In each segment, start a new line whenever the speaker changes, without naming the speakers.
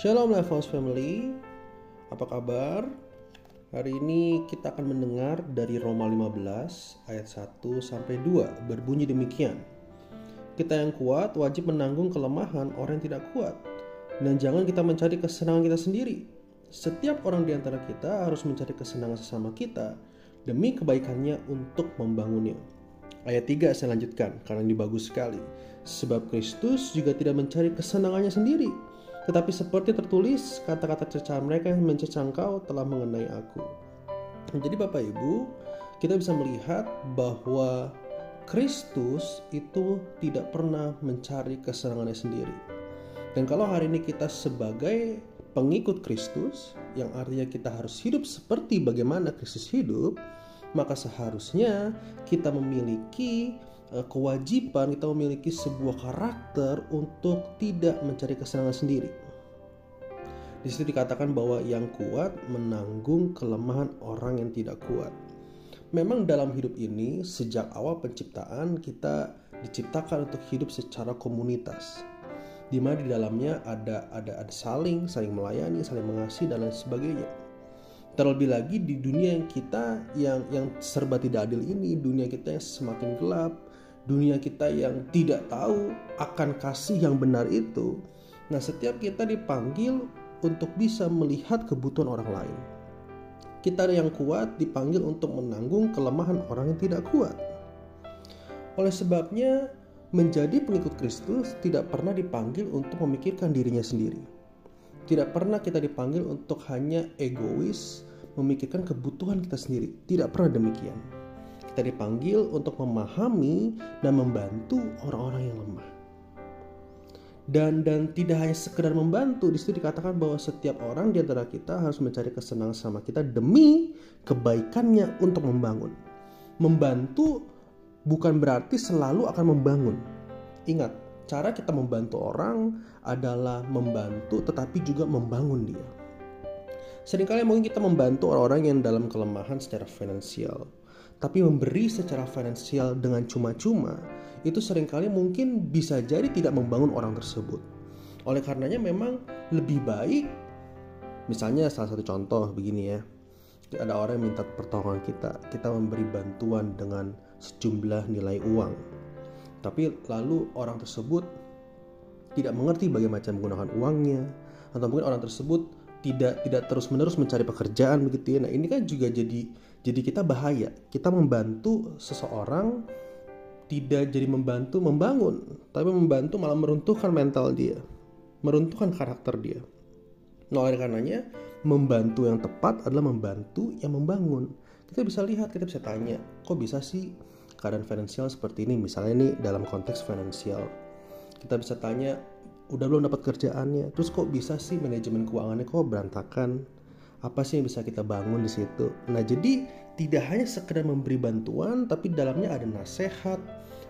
Shalom Levels Family, apa kabar? Hari ini kita akan mendengar dari Roma 15 ayat 1 sampai 2 berbunyi demikian. Kita yang kuat wajib menanggung kelemahan orang yang tidak kuat dan jangan kita mencari kesenangan kita sendiri. Setiap orang di antara kita harus mencari kesenangan sesama kita demi kebaikannya untuk membangunnya. Ayat 3 saya lanjutkan karena ini bagus sekali. Sebab Kristus juga tidak mencari kesenangannya sendiri, tetapi seperti tertulis kata-kata cercaan mereka yang mencecah engkau telah mengenai aku. Jadi Bapak Ibu, kita bisa melihat bahwa Kristus itu tidak pernah mencari kesenangannya sendiri. Dan kalau hari ini kita sebagai pengikut Kristus, yang artinya kita harus hidup seperti bagaimana Kristus hidup, maka seharusnya kita memiliki kewajiban, kita memiliki sebuah karakter untuk tidak mencari kesenangan sendiri. Di situ dikatakan bahwa yang kuat menanggung kelemahan orang yang tidak kuat. Memang dalam hidup ini sejak awal penciptaan kita diciptakan untuk hidup secara komunitas. Di mana di dalamnya ada ada ada saling saling melayani, saling mengasihi dan lain sebagainya Terlebih lagi di dunia yang kita yang yang serba tidak adil ini, dunia kita yang semakin gelap, dunia kita yang tidak tahu akan kasih yang benar itu. Nah, setiap kita dipanggil untuk bisa melihat kebutuhan orang lain. Kita yang kuat dipanggil untuk menanggung kelemahan orang yang tidak kuat. Oleh sebabnya, menjadi pengikut Kristus tidak pernah dipanggil untuk memikirkan dirinya sendiri tidak pernah kita dipanggil untuk hanya egois memikirkan kebutuhan kita sendiri. Tidak pernah demikian. Kita dipanggil untuk memahami dan membantu orang-orang yang lemah. Dan dan tidak hanya sekedar membantu, di situ dikatakan bahwa setiap orang di antara kita harus mencari kesenangan sama kita demi kebaikannya untuk membangun. Membantu bukan berarti selalu akan membangun. Ingat, cara kita membantu orang adalah membantu tetapi juga membangun dia. Seringkali mungkin kita membantu orang-orang yang dalam kelemahan secara finansial, tapi memberi secara finansial dengan cuma-cuma itu sering kali mungkin bisa jadi tidak membangun orang tersebut. Oleh karenanya memang lebih baik misalnya salah satu contoh begini ya. Ada orang yang minta pertolongan kita, kita memberi bantuan dengan sejumlah nilai uang tapi lalu orang tersebut tidak mengerti bagaimana menggunakan uangnya atau mungkin orang tersebut tidak tidak terus menerus mencari pekerjaan begitu ya. Nah ini kan juga jadi jadi kita bahaya. Kita membantu seseorang tidak jadi membantu membangun tapi membantu malah meruntuhkan mental dia meruntuhkan karakter dia. Nah oleh karenanya membantu yang tepat adalah membantu yang membangun. Kita bisa lihat kita bisa tanya kok bisa sih keadaan finansial seperti ini? Misalnya ini dalam konteks finansial kita bisa tanya udah belum dapat kerjaannya. Terus kok bisa sih manajemen keuangannya kok berantakan? Apa sih yang bisa kita bangun di situ? Nah jadi tidak hanya sekedar memberi bantuan tapi dalamnya ada nasihat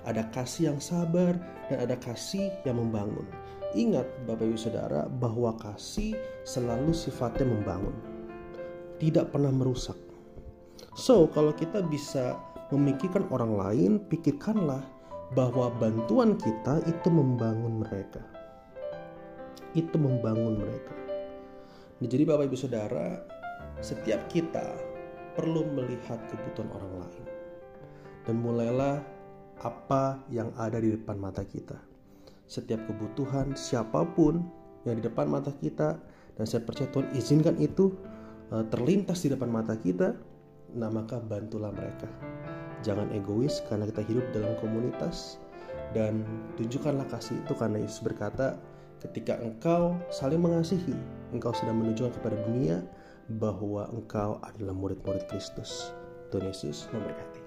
ada kasih yang sabar dan ada kasih yang membangun. Ingat Bapak Ibu Saudara bahwa kasih selalu sifatnya membangun tidak pernah merusak. So kalau kita bisa memikirkan orang lain, pikirkanlah bahwa bantuan kita itu membangun mereka. Itu membangun mereka. Nah, jadi Bapak Ibu Saudara, setiap kita perlu melihat kebutuhan orang lain. Dan mulailah apa yang ada di depan mata kita. Setiap kebutuhan siapa pun yang di depan mata kita dan saya percaya Tuhan izinkan itu eh, terlintas di depan mata kita, nah maka bantulah mereka jangan egois karena kita hidup dalam komunitas dan tunjukkanlah kasih itu karena Yesus berkata ketika engkau saling mengasihi engkau sudah menunjukkan kepada dunia bahwa engkau adalah murid-murid Kristus. Tuhan Yesus memberkati